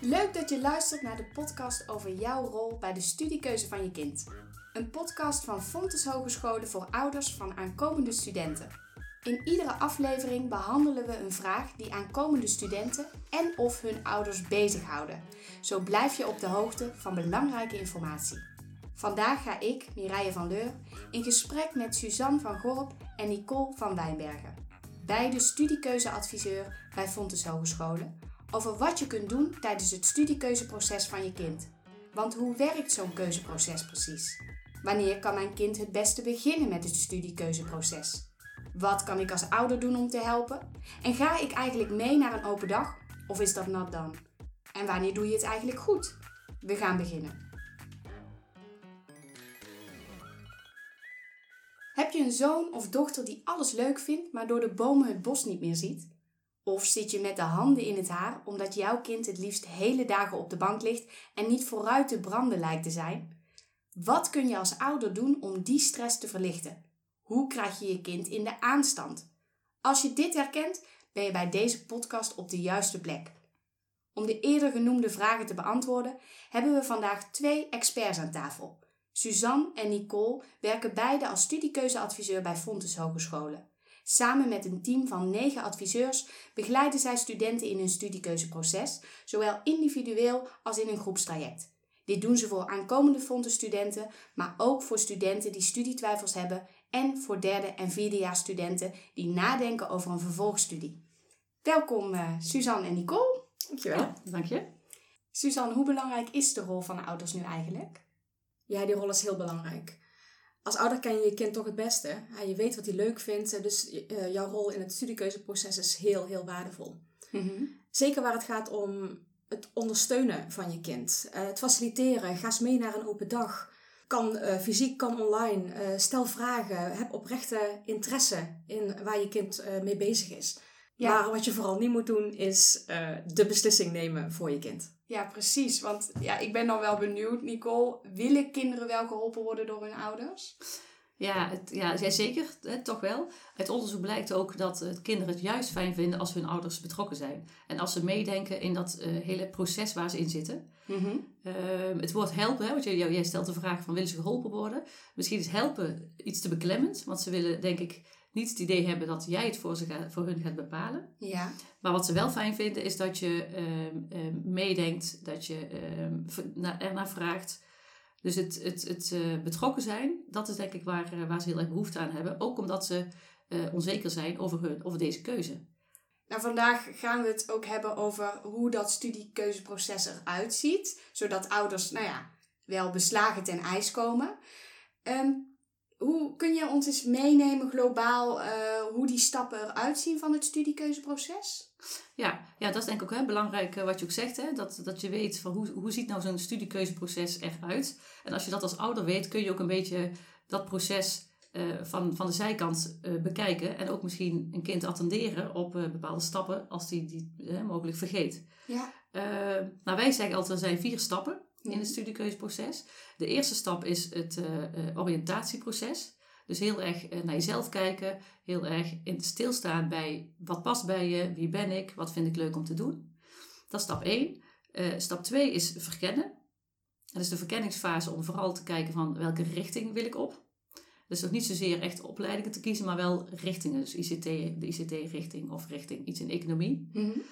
Leuk dat je luistert naar de podcast over jouw rol bij de studiekeuze van je kind. Een podcast van Fontes Hogescholen voor ouders van aankomende studenten. In iedere aflevering behandelen we een vraag die aankomende studenten en of hun ouders bezighouden. Zo blijf je op de hoogte van belangrijke informatie. Vandaag ga ik, Mireille van Leur, in gesprek met Suzanne van Gorp en Nicole van Wijnbergen. Beide studiekeuzeadviseur bij Fontes Hogescholen over wat je kunt doen tijdens het studiekeuzeproces van je kind. Want hoe werkt zo'n keuzeproces precies? Wanneer kan mijn kind het beste beginnen met het studiekeuzeproces? Wat kan ik als ouder doen om te helpen? En ga ik eigenlijk mee naar een open dag of is dat nat dan? En wanneer doe je het eigenlijk goed? We gaan beginnen. Heb je een zoon of dochter die alles leuk vindt, maar door de bomen het bos niet meer ziet? Of zit je met de handen in het haar omdat jouw kind het liefst hele dagen op de bank ligt en niet vooruit te branden lijkt te zijn? Wat kun je als ouder doen om die stress te verlichten? Hoe krijg je je kind in de aanstand? Als je dit herkent, ben je bij deze podcast op de juiste plek. Om de eerder genoemde vragen te beantwoorden, hebben we vandaag twee experts aan tafel. Suzanne en Nicole werken beide als studiekeuzeadviseur bij Fontes Hogescholen. Samen met een team van negen adviseurs begeleiden zij studenten in hun studiekeuzeproces, zowel individueel als in een groepstraject. Dit doen ze voor aankomende Fontes studenten, maar ook voor studenten die studietwijfels hebben en voor derde en vierdejaars studenten die nadenken over een vervolgstudie. Welkom uh, Suzanne en Nicole. Dankjewel. Ja, dank je. Suzanne, hoe belangrijk is de rol van ouders nu eigenlijk? Ja, die rol is heel belangrijk. Als ouder ken je je kind toch het beste. Je weet wat hij leuk vindt, dus eh, jouw rol in het studiekeuzeproces is heel, heel waardevol. Mhm. Zeker waar het gaat om het ondersteunen van je kind. Eh, het faciliteren. Ga eens mee naar een open dag. Kan uh, fysiek, kan online. stel vragen. Heb oprechte interesse in waar je kind mee bezig is. Ja. Maar wat je vooral niet moet doen, is de beslissing nemen voor je kind. Ja, precies. Want ja, ik ben dan wel benieuwd, Nicole. Willen kinderen wel geholpen worden door hun ouders? Ja, het, ja, zeker. Hè, toch wel. Uit onderzoek blijkt ook dat uh, kinderen het juist fijn vinden als hun ouders betrokken zijn. En als ze meedenken in dat uh, hele proces waar ze in zitten. Mm het woord helpen, hè, want jij, jij stelt de vraag van willen ze geholpen worden? Misschien is helpen iets te beklemmend. Want ze willen denk ik niet het idee hebben dat jij het voor, ze gaat, voor hun gaat bepalen. Ja. Maar wat ze wel fijn vinden is dat je uh, meedenkt, dat je uh, ernaar vraagt. Dus het, het, het uh, betrokken zijn, dat is denk ik waar, uh, waar ze heel erg behoefte aan hebben. Ook omdat ze uh, onzeker zijn over, hun, over deze keuze. Nou, vandaag gaan we het ook hebben over hoe dat studiekeuzeproces eruit ziet. Zodat ouders, nou ja, wel beslagen ten ijs komen. Um, hoe kun je ons eens meenemen globaal uh, hoe die stappen eruit zien van het studiekeuzeproces? Ja, ja dat is denk ik ook hè, belangrijk uh, wat je ook zegt. Hè? Dat, dat je weet van hoe, hoe ziet nou zo'n studiekeuzeproces eruit. En als je dat als ouder weet, kun je ook een beetje dat proces uh, van, van de zijkant bekijken. En ook misschien een kind attenderen op bepaalde stappen als die, die mogelijk vergeet. Ja. nou, wij zeggen altijd, er zijn vier stappen in het studiekeuzeproces. De eerste stap is het uh, oriëntatieproces. Dus heel erg uh, naar jezelf kijken, heel erg in stilstaan bij wat past bij je, wie ben ik, wat vind ik leuk om te doen. Dat is stap 1. Uh, stap 2 is verkennen. Dat is de verkenningsfase om vooral te kijken van welke richting wil ik op. Dus nog niet zozeer echt opleidingen te kiezen, maar wel richtingen. Dus ICT, de ICT-richting of richting iets in economie. Mm -hmm.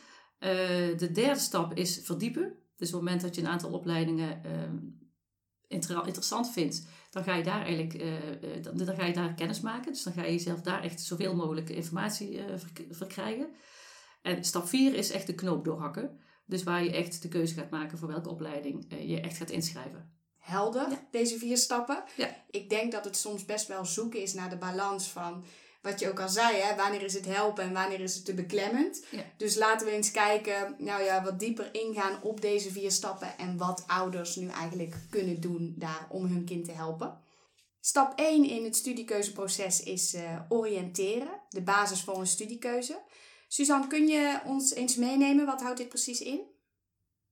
de derde stap is verdiepen. Dus op het moment dat je een aantal opleidingen uh, interessant vindt, dan ga je daar eigenlijk uh, dan, dan, ga je daar kennis maken. Dus dan ga je jezelf daar echt zoveel mogelijk informatie uh, verkrijgen. En stap 4 is echt de knoop doorhakken. Dus waar je echt de keuze gaat maken voor welke opleiding je echt gaat inschrijven. Helder, Ja. deze vier stappen. Ja. Ik denk dat het soms best wel zoeken is naar de balans van wat je ook al zei, hè, wanneer is het helpen en wanneer is het te beklemmend. Ja. Dus laten we eens kijken, nou ja, wat dieper ingaan op deze vier stappen en wat ouders nu eigenlijk kunnen doen daar om hun kind te helpen. Stap 1 in het studiekeuzeproces is uh, oriënteren, de basis voor een studiekeuze. Suzanne, kun je ons eens meenemen, wat houdt dit precies in?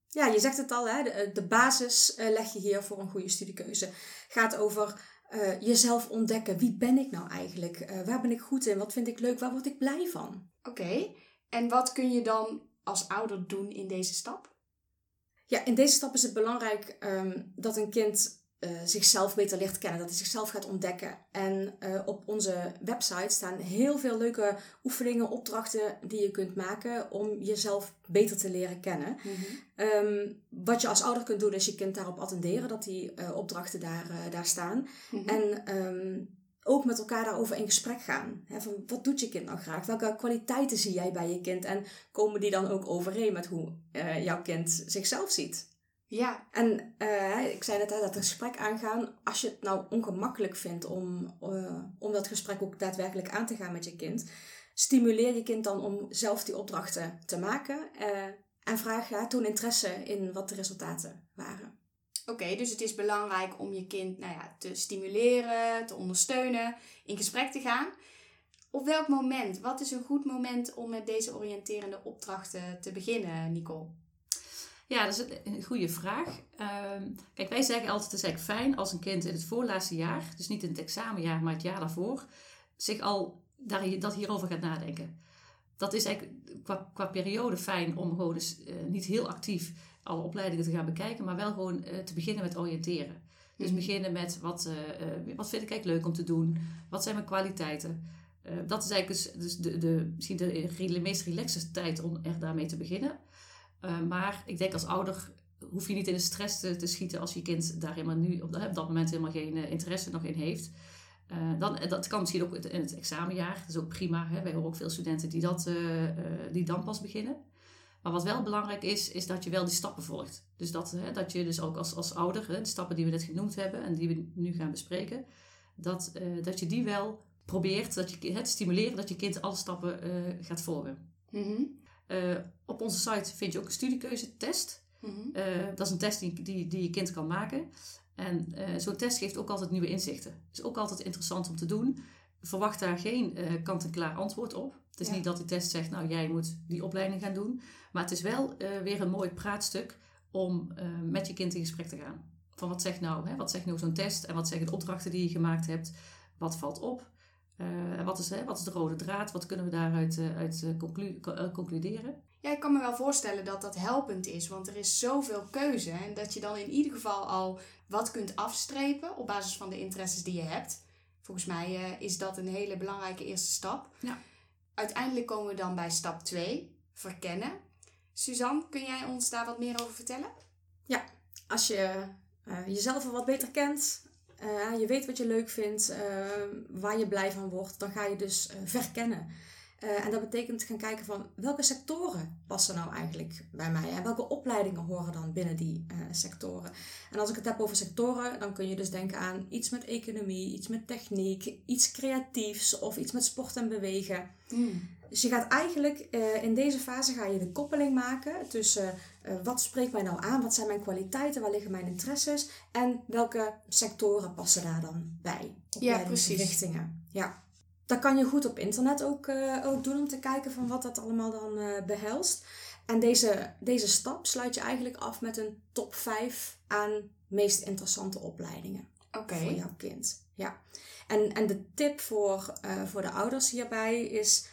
Ja, je zegt het al, hè? De, de basis uh, leg je hier voor een goede studiekeuze. Gaat over eh, jezelf ontdekken. Wie ben ik nou eigenlijk? Eh, waar ben ik goed in? Wat vind ik leuk? Waar word ik blij van? Oké, en wat kun je dan als ouder doen in deze stap? Ja, in deze stap is het belangrijk ehm, dat een kind uh, zichzelf beter leert kennen, dat hij zichzelf gaat ontdekken. En uh, op onze website staan heel veel leuke oefeningen, opdrachten die je kunt maken om jezelf beter te leren kennen. Mm -hmm. um, wat je als ouder kunt doen, is je kind daarop attenderen dat die uh, opdrachten daar, daar staan. Mm -hmm. En um, ook met elkaar daarover in gesprek gaan. He, van wat doet je kind nou graag? Welke kwaliteiten zie jij bij je kind? En komen die dan ook overeen met hoe jouw kind zichzelf ziet? Ja. En uh, ik zei net dat gesprek aangaan. Als je het nou ongemakkelijk vindt om, uh, om dat gesprek ook daadwerkelijk aan te gaan met je kind, stimuleer je kind dan om zelf die opdrachten te maken. Uh, en vraag ja, toen interesse in wat de resultaten waren. Oké, okay, dus het is belangrijk om je kind nou ja, te stimuleren, te ondersteunen, in gesprek te gaan. Op welk moment? Wat is een goed moment om met deze oriënterende opdrachten te beginnen, Nicole? Ja, dat is een goede vraag. Um, kijk, wij zeggen altijd, het is eigenlijk fijn als een kind in het voorlaatste jaar, dus niet in het examenjaar, maar het jaar daarvoor, zich al daar, dat hierover gaat nadenken. Dat is eigenlijk qua, qua periode fijn om gewoon eens uh, niet heel actief alle opleidingen te gaan bekijken, maar wel gewoon uh, te beginnen met oriënteren. Dus mm-hmm. beginnen met wat, uh, wat vind ik eigenlijk leuk om te doen? Wat zijn mijn kwaliteiten? dat is eigenlijk dus, dus de, de, misschien de, de meest relaxe tijd om er daarmee te beginnen. Uh, maar ik denk als ouder hoef je niet in de stress te, te schieten als je kind daar helemaal nu op, dat moment helemaal geen uh, interesse nog in heeft. Uh, dan, dat kan misschien ook in het examenjaar. Dat is ook prima. Hè? Wij horen ook veel studenten die, dat, die dan pas beginnen. Maar wat wel belangrijk is, is dat je wel die stappen volgt. Dus dat, hè, dat je dus ook als, als ouder, hè, de stappen die we net genoemd hebben en die we nu gaan bespreken, dat, dat je die wel probeert, dat je het stimuleren dat je kind alle stappen gaat volgen. -hmm. Uh, op onze site vind je ook een studiekeuzetest. Mm -hmm. uh, dat is een test die, die, die je kind kan maken. En uh, zo'n test geeft ook altijd nieuwe inzichten. Is ook altijd interessant om te doen. Verwacht daar geen kant-en-klaar antwoord op. Het is ja. niet dat de test zegt, nou jij moet die opleiding gaan doen. Maar het is wel weer een mooi praatstuk om met je kind in gesprek te gaan. Van wat zegt nou, hè, wat zegt nou zo'n test en wat zeggen de opdrachten die je gemaakt hebt? Wat valt op? Uh, wat, is, hè, wat is de rode draad? Wat kunnen we daaruit uh, uit, uh, conclu concluderen? Ja, ik kan me wel voorstellen dat dat helpend is, want er is zoveel keuze. En dat je dan in ieder geval al wat kunt afstrepen op basis van de interesses die je hebt. Volgens mij is dat een hele belangrijke eerste stap. Ja. Uiteindelijk komen we dan bij stap 2, verkennen. Suzanne, kun jij ons daar wat meer over vertellen? Ja, als je jezelf al wat beter kent, uh, je weet wat je leuk vindt, uh, waar je blij van wordt, dan ga je dus uh, verkennen. En dat betekent gaan kijken van welke sectoren passen nou eigenlijk bij mij en welke opleidingen horen dan binnen die sectoren. En als ik het heb over sectoren, dan kun je dus denken aan iets met economie, iets met techniek, iets creatiefs of iets met sport en bewegen. Mm. Dus je gaat eigenlijk uh, in deze fase ga je de koppeling maken tussen wat spreekt mij nou aan, wat zijn mijn kwaliteiten, waar liggen mijn interesses en welke sectoren passen daar dan bij. Ja, precies. Richtingen. Ja. Dat kan je goed op internet ook, uh, ook doen om te kijken van wat dat allemaal dan behelst. En deze, deze stap sluit je eigenlijk af met een top 5 aan meest interessante opleidingen okay. voor jouw kind. Ja. En, en de tip voor, voor de ouders hierbij is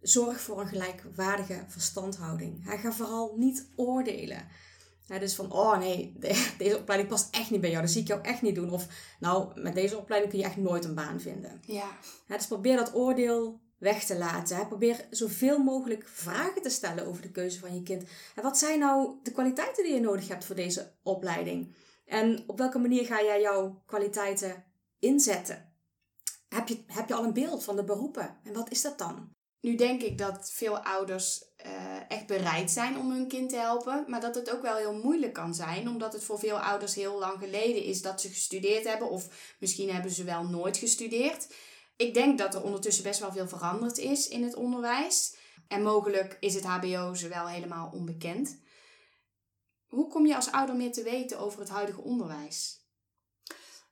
zorg voor een gelijkwaardige verstandhouding. Hij gaat vooral niet oordelen. Dus van, oh nee, deze opleiding past echt niet bij jou. Dat zie ik jou echt niet doen. Of, nou, met deze opleiding kun je echt nooit een baan vinden. Ja. ja dus probeer dat oordeel weg te laten. Probeer zoveel mogelijk vragen te stellen over de keuze van je kind. En wat zijn nou de kwaliteiten die je nodig hebt voor deze opleiding? En op welke manier ga jij jouw kwaliteiten inzetten? Heb je, heb je al een beeld van de beroepen? En wat is dat dan? Nu denk ik dat veel ouders uh, echt bereid zijn om hun kind te helpen, maar dat het ook wel heel moeilijk kan zijn, omdat het voor veel ouders heel lang geleden is dat ze gestudeerd hebben, of misschien hebben ze wel nooit gestudeerd. Ik denk dat er ondertussen best wel veel veranderd is in het onderwijs. En mogelijk is het HBO ze wel helemaal onbekend. Hoe kom je als ouder meer te weten over het huidige onderwijs?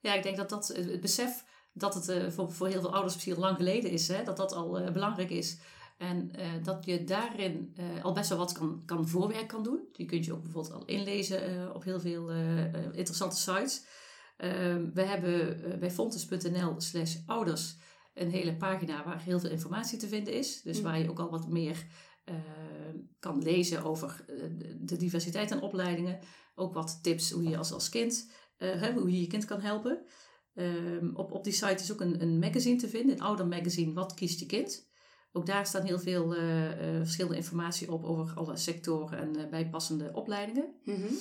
Ja, ik denk dat dat het besef dat het uh, voor, voor heel veel ouders misschien lang geleden is, hè, dat dat al uh, belangrijk is. En uh, dat je daarin al best wel wat kan, kan voorwerk kan doen. Je kunt je ook bijvoorbeeld al inlezen op heel veel interessante sites. Ehm, we hebben bij fontes.nl slash ouders een hele pagina waar heel veel informatie te vinden is. Dus waar je ook al wat meer uh, kan lezen over de diversiteit aan opleidingen. Ook wat tips hoe je als, als kind, hoe je je kind kan helpen. Um, op, op die site is ook een, een magazine te vinden, een ouder magazine, Wat kiest je kind? Ook daar staat heel veel uh, uh, verschillende informatie op over alle sectoren en uh, bijpassende opleidingen. Mm -hmm.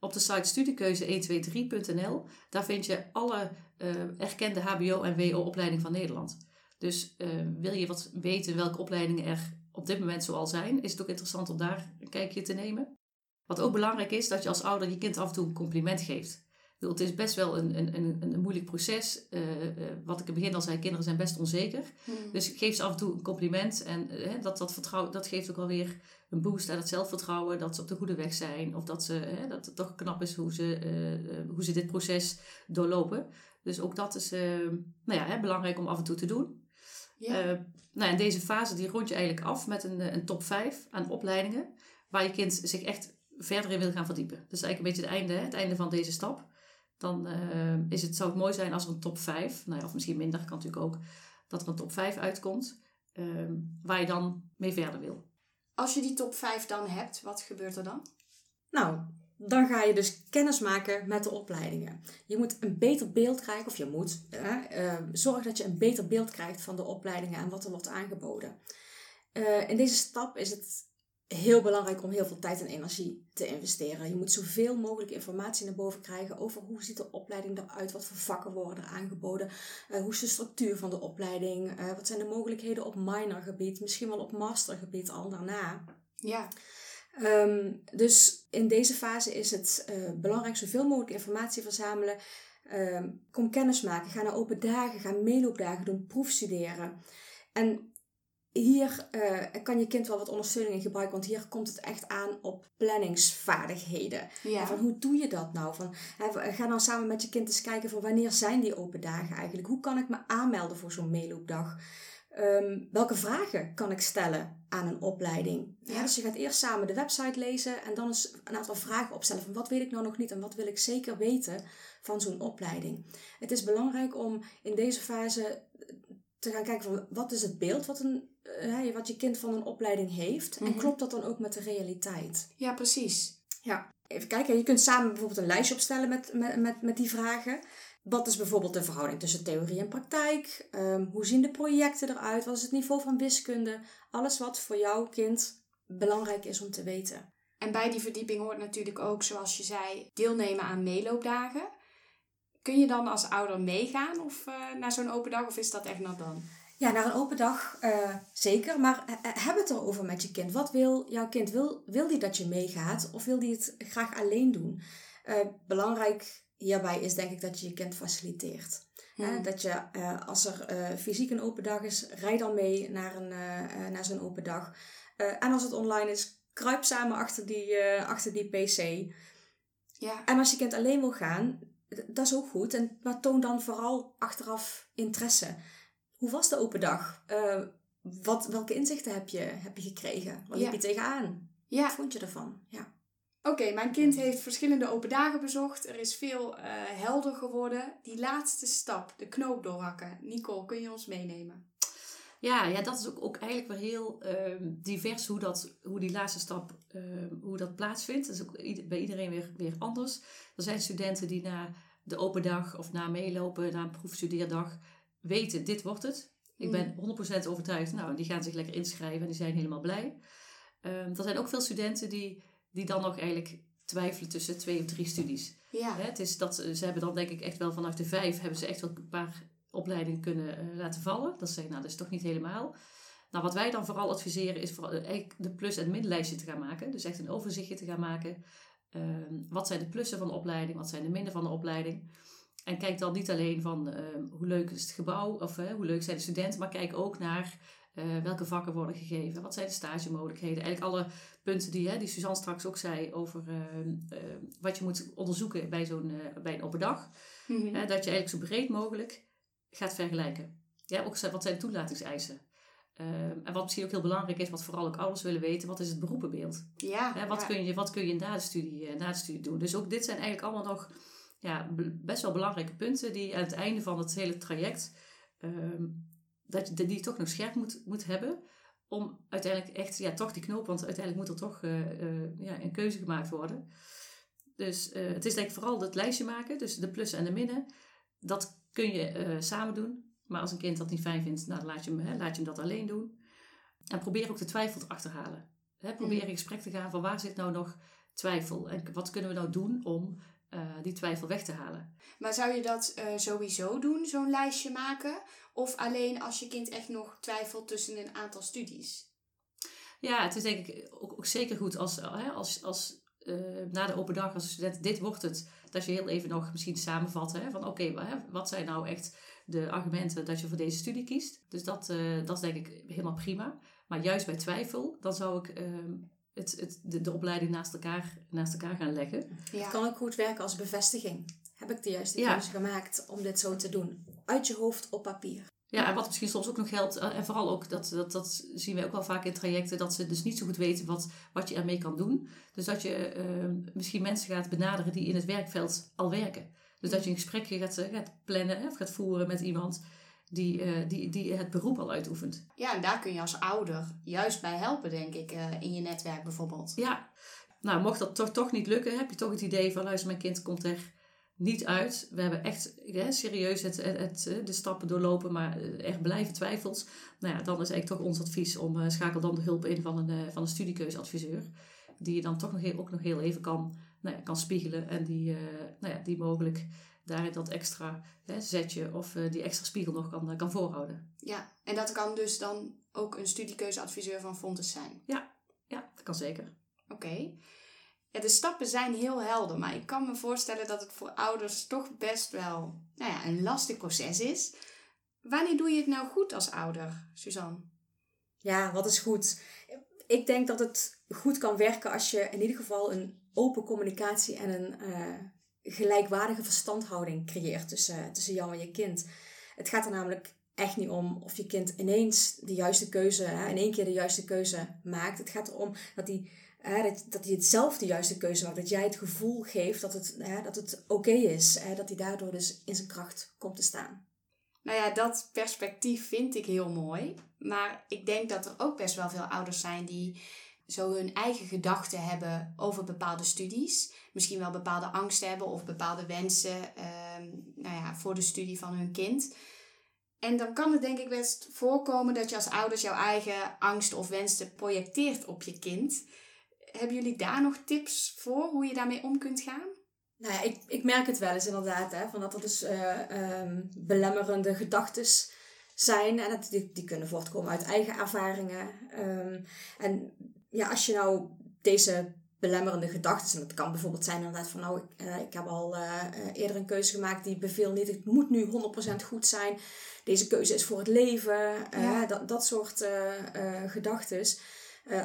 Op de site studiekeuze123.nl, daar vind je alle erkende HBO- en WO-opleidingen van Nederland. Dus wil je wat weten welke opleidingen er op dit moment zoal zijn, is het ook interessant om daar een kijkje te nemen. Wat ook belangrijk is, dat je als ouder je kind af en toe een compliment geeft. Het is best wel een, een, een, een moeilijk proces. Uh, uh, wat ik in het begin al zei, kinderen zijn best onzeker. Hmm. Dus geef ze af en toe een compliment. En uh, dat, dat, vertrouwen, dat geeft ook alweer een boost aan het zelfvertrouwen. Dat ze op de goede weg zijn. Of dat, ze, dat het toch knap is hoe ze, hoe ze dit proces doorlopen. Dus ook dat is nou ja, belangrijk om af en toe te doen. Ja. nou, en deze fase die rond je eigenlijk af met een, een top 5 aan opleidingen. Waar je kind zich echt verder in wil gaan verdiepen. Dus eigenlijk een beetje het einde, het einde van deze stap dan uh, is het, zou het mooi zijn als er een top 5, nou ja, of misschien minder kan natuurlijk ook, dat er een top 5 uitkomt uh, waar je dan mee verder wil. Als je die top 5 dan hebt, wat gebeurt er dan? Nou, dan ga je dus kennis maken met de opleidingen. Je moet een beter beeld krijgen, of je moet, uh, zorg dat je een beter beeld krijgt van de opleidingen en wat er wordt aangeboden. Uh, in deze stap is het heel belangrijk om heel veel tijd en energie te investeren. Je moet zoveel mogelijk informatie naar boven krijgen over hoe ziet de opleiding eruit, wat voor vakken worden er aangeboden, uh, hoe is de structuur van de opleiding, uh, wat zijn de mogelijkheden op minorgebied, misschien wel op mastergebied al daarna. Ja. Um, dus in deze fase is het uh, belangrijk zoveel mogelijk informatie verzamelen. Um, kom kennis maken, ga naar open dagen, ga meeloopdagen doen, proefstuderen. En hier uh, kan je kind wel wat ondersteuning in gebruiken, want hier komt het echt aan op planningsvaardigheden. Ja. Van hoe doe je dat nou? Van, ga dan samen met je kind eens kijken van wanneer zijn die open dagen eigenlijk? Hoe kan ik me aanmelden voor zo'n meeloopdag? Um, welke vragen kan ik stellen aan een opleiding? Ja. dus je gaat eerst samen de website lezen en dan eens een aantal vragen opstellen van wat weet ik nou nog niet en wat wil ik zeker weten van zo'n opleiding. Het is belangrijk om in deze fase te gaan kijken van wat is het beeld wat, een, uh, wat je kind van een opleiding heeft. En mhm. klopt dat dan ook met de realiteit? Ja, precies. Ja, even kijken. Je kunt samen bijvoorbeeld een lijstje opstellen met, met, met, met die vragen. Wat is bijvoorbeeld de verhouding tussen theorie en praktijk? Um, hoe zien de projecten eruit? Wat is het niveau van wiskunde? Alles wat voor jouw kind belangrijk is om te weten. En bij die verdieping hoort natuurlijk ook, zoals je zei, deelnemen aan meeloopdagen. Kun je dan als ouder meegaan of uh, naar zo'n open dag of is dat echt not dan? Ja, naar een open dag uh, zeker. Maar uh, heb het erover met je kind. Wat wil jouw kind? Wil, wil die dat je meegaat of wil die het graag alleen doen? belangrijk hierbij is denk ik dat je je kind faciliteert. Dat je als er fysiek een open dag is, rij dan mee naar, een, naar zo'n open dag. en als het online is, kruip samen achter die, achter die pc. Ja. En als je kind alleen wil gaan, dat is ook goed. En, maar toon dan vooral achteraf interesse. Hoe was de open dag? Uh, wat, welke inzichten heb je, heb je gekregen? Wat heb je tegenaan? Ja. Wat vond je ervan? Ja. Oké, mijn kind heeft verschillende open dagen bezocht. Er is veel uh, helder geworden. Die laatste stap, de knoop doorhakken. Nicole, kun je ons meenemen? Ja, ja dat is ook, ook eigenlijk weer heel uh, divers hoe, dat, hoe die laatste stap uh, hoe dat plaatsvindt. Dat is ook bij iedereen weer, weer anders. Er zijn studenten die na de open dag of na meelopen, na een proefstudeerdag, weten dit wordt het. Ik ben 100% mm. overtuigd. Nou, die gaan zich lekker inschrijven en die zijn helemaal blij. Um, er zijn ook veel studenten die, die dan nog eigenlijk twijfelen tussen twee of drie studies. Ja. het is dat, ze hebben dan denk ik echt wel vanaf de vijf hebben ze echt wel een paar opleidingen kunnen uh, laten vallen. Dat ze nou dat is toch niet helemaal. Nou, wat wij dan vooral adviseren is vooral de plus- en minlijstje te gaan maken. Dus echt een overzichtje te gaan maken. Um, wat zijn de plussen van de opleiding? Wat zijn de minnen van de opleiding? En kijk dan niet alleen van um, hoe leuk is het gebouw of hoe leuk zijn de studenten, maar kijk ook naar uh, welke vakken worden gegeven, wat zijn de stagemogelijkheden. Eigenlijk alle punten die, hè, die Suzanne straks ook zei over uh, wat je moet onderzoeken bij, zo'n, bij een open dag. Mm -hmm. dat je eigenlijk zo breed mogelijk gaat vergelijken. Ja, ook wat zijn de toelatingseisen? En wat misschien ook heel belangrijk is, wat vooral ook ouders willen weten, wat is het beroepenbeeld? Ja, wat, Kun je, wat kun je na de, studie, na de studie doen? Dus ook dit zijn eigenlijk allemaal nog ja, best wel belangrijke punten die aan het einde van het hele traject, ehm, dat je die toch nog scherp moet, moet hebben. Om uiteindelijk echt, ja, toch die knoop, want uiteindelijk moet er toch ja, een keuze gemaakt worden. Dus het is denk ik vooral het lijstje maken, dus de plussen en de minnen. Dat kun je samen doen. Maar als een kind dat niet fijn vindt, nou, laat, je hem, hè, laat je hem dat alleen doen. En probeer ook de twijfel te achterhalen. Hè, probeer in gesprek te gaan van waar zit nou nog twijfel en wat kunnen we nou doen om uh, die twijfel weg te halen. Maar zou je dat uh, sowieso doen, zo'n lijstje maken? Of alleen als je kind echt nog twijfelt tussen een aantal studies? Ja, het is denk ik ook, ook zeker goed als, uh, als, als na de open dag als student dit wordt het, dat je heel even nog misschien samenvat hè, van oké, okay, wat zijn nou echt de argumenten dat je voor deze studie kiest. Dus dat, dat is denk ik helemaal prima. Maar juist bij twijfel, dan zou ik uh, het, het, de, de, opleiding naast elkaar, naast elkaar gaan leggen. Ja. Het kan ook goed werken als bevestiging. Heb ik de juiste keuze gemaakt om dit zo te doen? Uit je hoofd op papier. Ja, en wat misschien soms ook nog geldt, eh, en vooral ook, dat, dat, dat zien we ook wel vaak in trajecten, dat ze dus niet zo goed weten wat, wat je ermee kan doen. Dus dat je uh, misschien mensen gaat benaderen die in het werkveld al werken. Dus dat je een gesprekje gaat, eh, gaat plannen of gaat voeren met iemand die, uh, die, die het beroep al uitoefent. Ja, en daar kun je als ouder juist bij helpen, denk ik, uh, in je netwerk bijvoorbeeld. Ja, nou mocht dat toch, toch niet lukken, heb je toch het idee van luister, mijn kind komt er niet uit. We hebben echt serieus het, het, de stappen doorlopen, maar echt blijven twijfels. Nou ja, dan is eigenlijk toch ons advies om uh, schakel dan de hulp in van een, van een studiekeuzeadviseur. Die je dan toch nog heel, ook nog heel even kan nou ja, kan spiegelen en die, nou ja, die mogelijk daarin dat extra hè, zetje of uh, die extra spiegel nog kan, kan voorhouden. Ja, en dat kan dus dan ook een studiekeuzeadviseur van Fontes zijn? Ja, ja dat kan zeker. Oké. Ja, de stappen zijn heel helder, maar ik kan me voorstellen dat het voor ouders toch best wel nou ja, een lastig proces is. Wanneer doe je het nou goed als ouder, Suzanne? Ja, wat is goed? Ik denk dat het goed kan werken als je in ieder geval een open communicatie en een uh, gelijkwaardige verstandhouding creëert tussen, tussen jou en je kind. Het gaat er namelijk echt niet om of je kind ineens de juiste keuze, hè, in één keer de juiste keuze maakt. Het gaat erom dat hij, hè, dat, dat hij het zelf de juiste keuze maakt. Dat jij het gevoel geeft dat het, hè, dat het oké is. Hè, dat hij daardoor dus in zijn kracht komt te staan. Nou ja, dat perspectief vind ik heel mooi. Maar ik denk dat er ook best wel veel ouders zijn die zo hun eigen gedachten hebben over bepaalde studies. Misschien wel bepaalde angsten hebben of bepaalde wensen ehm, nou ja, voor de studie van hun kind. En dan kan het denk ik best voorkomen dat je als ouders jouw eigen angst of wensen projecteert op je kind. Hebben jullie daar nog tips voor hoe je daarmee om kunt gaan? Nou ja, ik, ik merk het wel eens inderdaad, hè, van dat er dus uh, belemmerende gedachten zijn. En dat, die, die kunnen voortkomen uit eigen ervaringen. Um, en ja, als je nou deze belemmerende gedachten, en dat kan bijvoorbeeld zijn inderdaad van nou, ik, uh, ik heb al uh, eerder een keuze gemaakt die beveel niet, het moet nu 100% goed zijn, deze keuze is voor het leven, ja. dat, dat soort gedachten.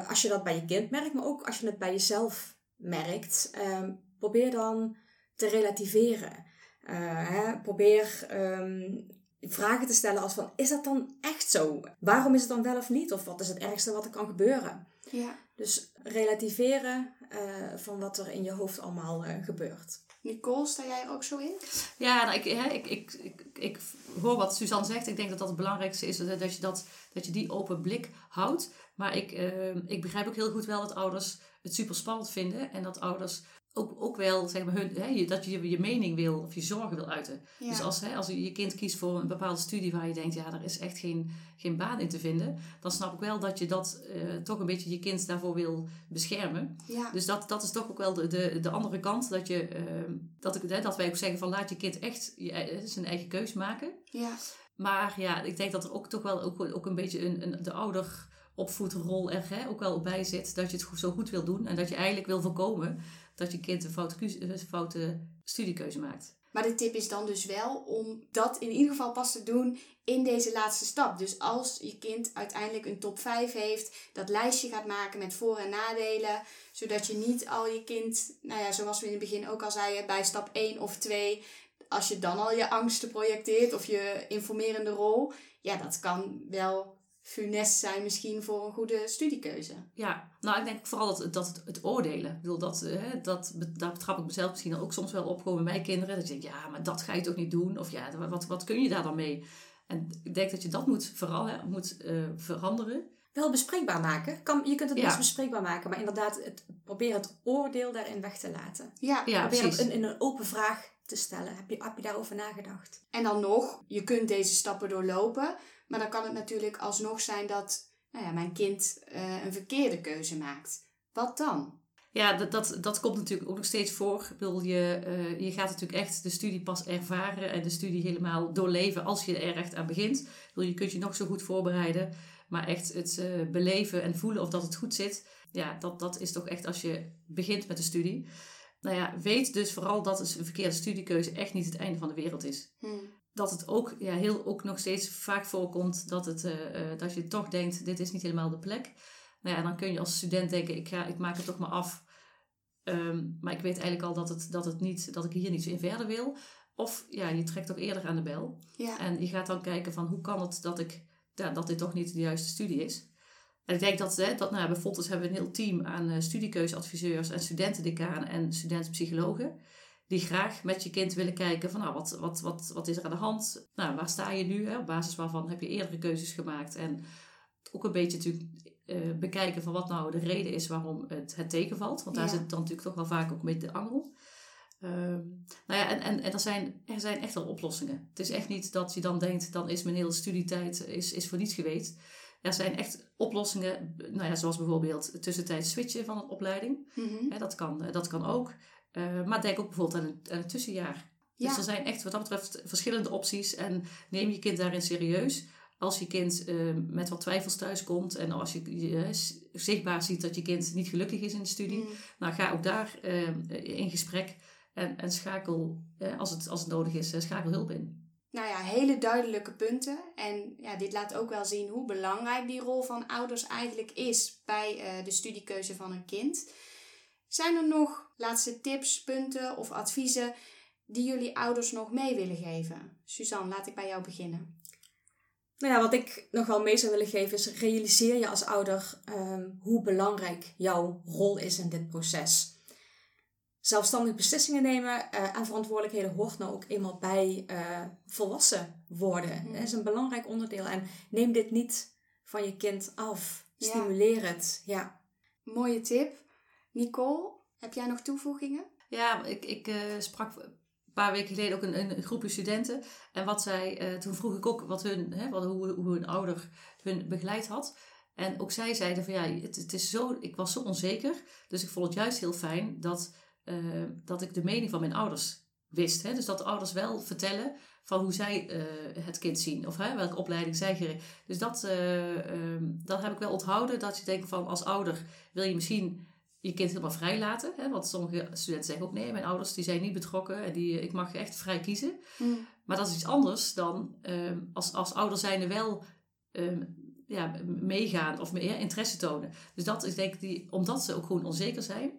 als je dat bij je kind merkt, maar ook als je het bij jezelf merkt, ehm, probeer dan te relativeren. Hè, probeer um, vragen te stellen als van, is dat dan echt zo? Waarom is het dan wel of niet? Of wat is het ergste wat er kan gebeuren? Ja. Dus relativeren uh, van wat er in je hoofd allemaal uh, gebeurt. Nicole, sta jij er ook zo in? Ja, nou, ik, hè, ik, ik, ik, ik hoor wat Suzanne zegt. Ik denk dat dat het belangrijkste is, dat je, dat, dat je die open blik houdt. Maar ik, uh, ik begrijp ook heel goed wel dat ouders het super spannend vinden. En dat ouders ook, ook wel, zeg maar, hun, hè, dat je je mening wil of je zorgen wil uiten. Dus als, hè, als je kind kiest voor een bepaalde studie waar je denkt, ja, daar is echt geen, geen baan in te vinden, dan snap ik wel dat je dat uh, toch een beetje je kind daarvoor wil beschermen. Ja. Dus dat, dat is toch ook wel de, de, de andere kant, dat, je, uh, dat, ik, hè, dat wij ook zeggen van laat je kind echt je, eh, zijn eigen keus maken. Ja. Maar ja, ik denk dat er ook toch wel ook, ook een beetje een, een, de ouder opvoedrol er hè, ook wel bij zit. Dat je het zo goed wil doen en dat je eigenlijk wil voorkomen dat je kind een foute, foute studiekeuze maakt. Maar de tip is dan dus wel om dat in ieder geval pas te doen in deze laatste stap. Dus als je kind uiteindelijk een top 5 heeft, dat lijstje gaat maken met voor- en nadelen. Zodat je niet al je kind, nou ja, zoals we in het begin ook al zeiden, bij stap 1 of 2, als je dan al je angsten projecteert of je informerende rol, ja, dat kan wel funest zijn misschien voor een goede studiekeuze. Ja, nou ik denk vooral dat, dat het, het oordelen. Ik bedoel, dat, eh, hè, dat, daar betrap ik mezelf misschien ook soms wel op, gewoon met mijn kinderen. Dat je denkt, ja, maar dat ga je toch niet doen? Of ja, wat, wat kun je daar dan mee? En ik denk dat je dat moet vooral hè, moet, uh, veranderen. Wel bespreekbaar maken. Kan, je kunt het best bespreekbaar maken, maar inderdaad, het, probeer het oordeel daarin weg te laten. Ja, ja probeer het in, in een open vraag te stellen. Heb je, heb je daarover nagedacht? En dan nog, je kunt deze stappen doorlopen, maar dan kan het natuurlijk alsnog zijn dat nou ja, mijn kind uh, een verkeerde keuze maakt. Wat dan? Ja, dat, dat, dat komt natuurlijk ook nog steeds voor. Ik bedoel, je, uh, je gaat natuurlijk echt de studie pas ervaren en de studie helemaal doorleven als je er echt aan begint. Ik bedoel, je kunt je nog zo goed voorbereiden, maar echt het uh, beleven en voelen of dat het goed zit, ja, dat, dat is toch echt als je begint met de studie. Nou ja, weet dus vooral dat een verkeerde studiekeuze echt niet het einde van de wereld is. Hmm. Dat het ook, ja, heel, ook nog steeds vaak voorkomt dat, het, uh, uh, dat je toch denkt, dit is niet helemaal de plek. Nou ja, dan kun je als student denken, ik, ga, ik maak het toch maar af. Um, maar ik weet eigenlijk al dat, het, dat, het niet, dat ik hier niet zo in verder wil. Of ja, je trekt ook eerder aan de bel. Ja. En je gaat dan kijken van hoe kan het dat, ik, ja, dat dit toch niet de juiste studie is. En ik denk dat, hè, dat nou, bij Fontes hebben we een heel team aan uh, studiekeuzeadviseurs en studentendecanen en studentenpsychologen. Die graag met je kind willen kijken van nou, wat, wat, wat, wat is er aan de hand? Nou, waar sta je nu? Hè? Op basis waarvan heb je eerdere keuzes gemaakt? En ook een beetje natuurlijk uh, bekijken van wat nou de reden is waarom het, het tegenvalt. Want daar Ja. zit dan natuurlijk toch wel vaak ook met de angel. Ehm, nou ja, en, en, en er, zijn, er zijn echt wel oplossingen. Het is echt niet dat je dan denkt, dan is mijn hele studietijd is, is voor niets geweest. Er zijn echt oplossingen, nou ja, zoals bijvoorbeeld tussentijds switchen van een opleiding. Mhm. Dat, kan, dat kan ook. Eh, maar denk ook bijvoorbeeld aan een tussenjaar. Dus er zijn echt wat dat betreft verschillende opties. En neem je kind daarin serieus. Als je kind eh, met wat twijfels thuiskomt en als je, eh, zichtbaar ziet dat je kind niet gelukkig is in de studie, Mm. nou ga ook daar in gesprek en, en schakel, als, het, als het nodig is, schakel hulp in. Nou ja, hele duidelijke punten. En ja, dit laat ook wel zien hoe belangrijk die rol van ouders eigenlijk is bij de studiekeuze van een kind. Zijn er nog laatste tips, punten of adviezen die jullie ouders nog mee willen geven? Suzanne, laat ik bij jou beginnen. Nou ja, wat ik nog wel mee zou willen geven is realiseer je als ouder ehm, hoe belangrijk jouw rol is in dit proces. Zelfstandig beslissingen nemen eh, en verantwoordelijkheden hoort nou ook eenmaal bij eh, volwassen worden. Mhm. Dat is een belangrijk onderdeel en neem dit niet van je kind af. Ja. Stimuleer het. Ja. Mooie tip. Nicole, heb jij nog toevoegingen? Ja, ik, ik eh, sprak een paar weken geleden ook een, een groepje studenten. En wat zij, eh, toen vroeg ik ook wat hun, hè, wat, hoe, hoe hun ouder hun begeleid had. En ook zij zeiden van ja, het, het is zo, ik was zo onzeker. Dus ik vond het juist heel fijn dat, eh, dat ik de mening van mijn ouders wist. Hè? Dus dat de ouders wel vertellen van hoe zij het kind zien. Of hè, welke opleiding zij gericht. Dus dat, eh, ehm, dat heb ik wel onthouden. Dat je denkt van als ouder wil je misschien je kind helemaal vrij laten. Hè? Want sommige studenten zeggen ook nee, mijn ouders die zijn niet betrokken. En die, ik mag echt vrij kiezen. Maar dat is iets anders dan ehm, als, als ouder zijnde wel ehm, ja, meegaan of meer interesse tonen. Dus dat is denk ik, die, omdat ze ook gewoon onzeker zijn,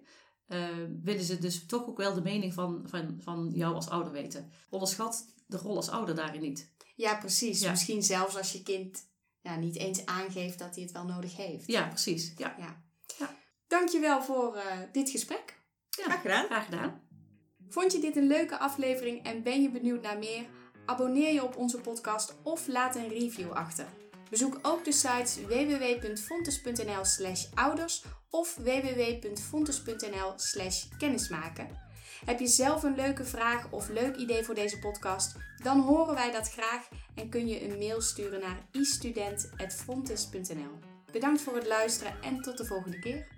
ehm, willen ze dus toch ook wel de mening van, van, van jou als ouder weten. Onderschat de rol als ouder daarin niet. Ja, precies. Ja. Misschien zelfs als je kind ja, niet eens aangeeft dat hij het wel nodig heeft. Ja, precies. Ja, Ja. Ja. Dankjewel voor eh, dit gesprek. Graag gedaan. graag gedaan. Vond je dit een leuke aflevering en ben je benieuwd naar meer? Abonneer je op onze podcast of laat een review achter. Bezoek ook de sites www.fontes.nl slash ouders of www.fontes.nl slash kennismaken. Heb je zelf een leuke vraag of leuk idee voor deze podcast? Dan horen wij dat graag en kun je een mail sturen naar istudent.fontes.nl. Bedankt voor het luisteren en tot de volgende keer.